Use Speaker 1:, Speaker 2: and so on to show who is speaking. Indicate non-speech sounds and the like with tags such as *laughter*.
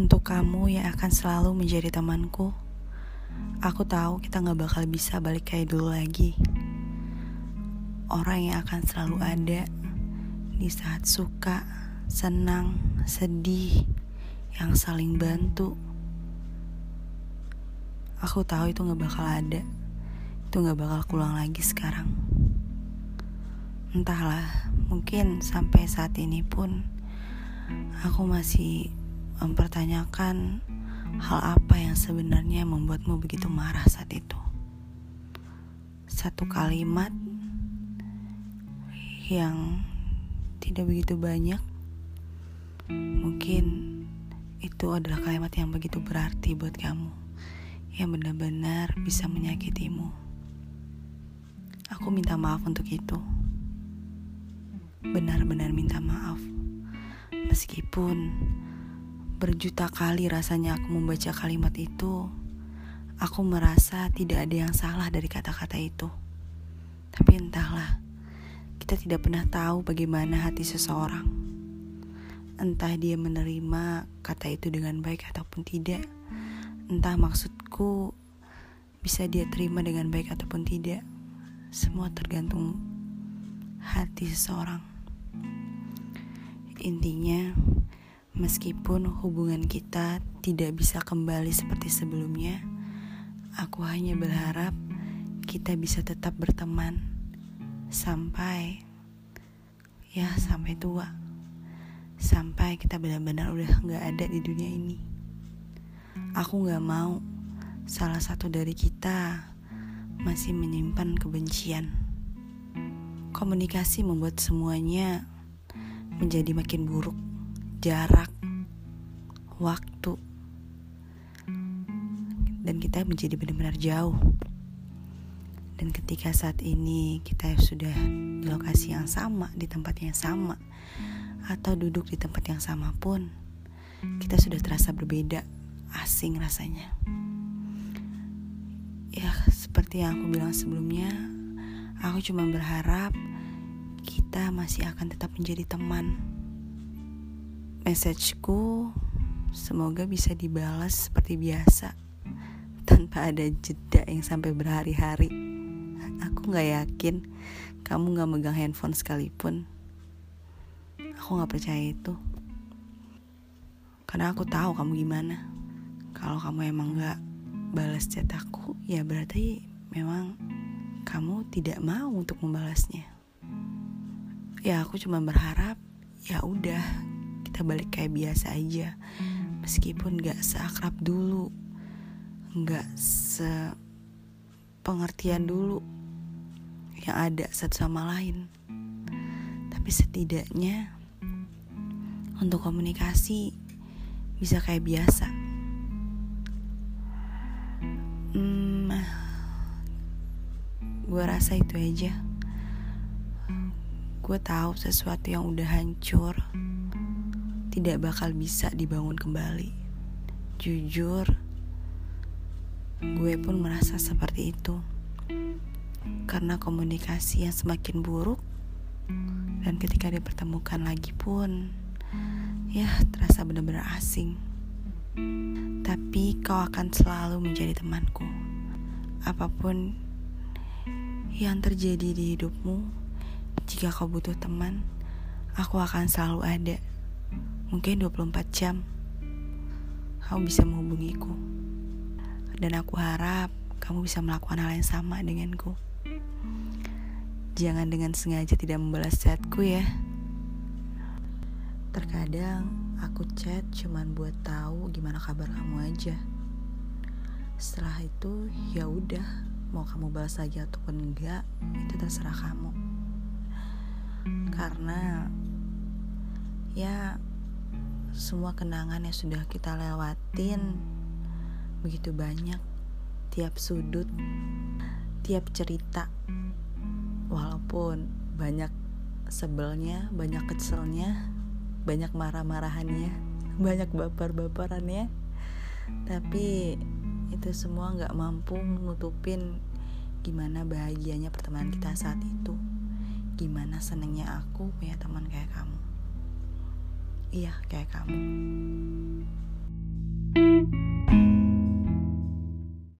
Speaker 1: Untuk kamu yang akan selalu menjadi temanku, aku tahu kita gak bakal bisa balik kayak dulu lagi. Orang yang akan selalu ada di saat suka, senang, sedih, yang saling bantu. Aku tahu itu gak bakal ada, itu gak bakal pulang lagi sekarang. Entahlah, mungkin sampai saat ini pun aku masih mempertanyakan hal apa yang sebenarnya membuatmu begitu marah saat itu. Satu kalimat yang tidak begitu banyak, mungkin itu adalah kalimat yang begitu berarti buat kamu, yang benar-benar bisa menyakitimu. Aku minta maaf untuk itu. Benar-benar minta maaf. Meskipun Berjuta kali rasanya aku membaca kalimat itu, aku merasa tidak ada yang salah dari kata-kata itu. Tapi entahlah, kita tidak pernah tahu bagaimana hati seseorang. Entah dia menerima kata itu dengan baik ataupun tidak. Entah maksudku bisa dia terima dengan baik ataupun tidak. Semua tergantung hati seseorang. Intinya, Meskipun hubungan kita tidak bisa kembali seperti sebelumnya, aku hanya berharap kita bisa tetap berteman sampai ya sampai tua. Sampai kita benar-benar udah gak ada di dunia ini. Aku gak mau salah satu dari kita masih menyimpan kebencian. Komunikasi membuat semuanya menjadi makin buruk jarak, waktu, dan kita menjadi benar-benar jauh. Dan ketika saat ini kita sudah di lokasi yang sama, di tempat yang sama, atau duduk di tempat yang sama pun, kita sudah terasa berbeda, asing rasanya. Ya, seperti yang aku bilang sebelumnya, aku cuma berharap kita masih akan tetap menjadi teman Messageku semoga bisa dibalas seperti biasa tanpa ada jeda yang sampai berhari-hari. Aku gak yakin kamu gak megang handphone sekalipun. Aku gak percaya itu. Karena aku tahu kamu gimana. Kalau kamu emang gak balas chat aku, ya berarti memang kamu tidak mau untuk membalasnya. Ya aku cuma berharap ya udah kita balik kayak biasa aja. Meskipun gak seakrab dulu gak sepengertian dulu yang ada satu sama lain. Tapi setidaknya untuk komunikasi bisa kayak biasa. Hmm, gue rasa itu aja. Gue tahu sesuatu yang udah hancur tidak bakal bisa dibangun kembali. Jujur, gue pun merasa seperti itu. Karena komunikasi yang semakin buruk dan ketika dipertemukan lagi pun ya terasa benar-benar asing. Tapi kau akan selalu menjadi temanku. Apa pun yang terjadi di hidupmu, jika kau butuh teman, aku akan selalu ada mungkin 24 jam. Kamu bisa menghubungiku. Dan aku harap kamu bisa melakukan hal yang sama denganku. Jangan dengan sengaja tidak membalas chatku ya. Terkadang aku chat cuman buat tahu gimana kabar kamu aja. Setelah itu ya udah mau kamu balas lagi ataupun enggak itu terserah kamu. Karena ya semua kenangan yang sudah kita lewatin begitu banyak tiap sudut tiap cerita. Walaupun banyak sebelnya banyak keselnya banyak marah-marahannya *laughs* banyak baper-baperannya tapi itu semua nggak mampu nutupin gimana bahagianya pertemanan kita saat itu. Gimana senengnya aku punya teman kayak kamu iya kayak kamu. thank you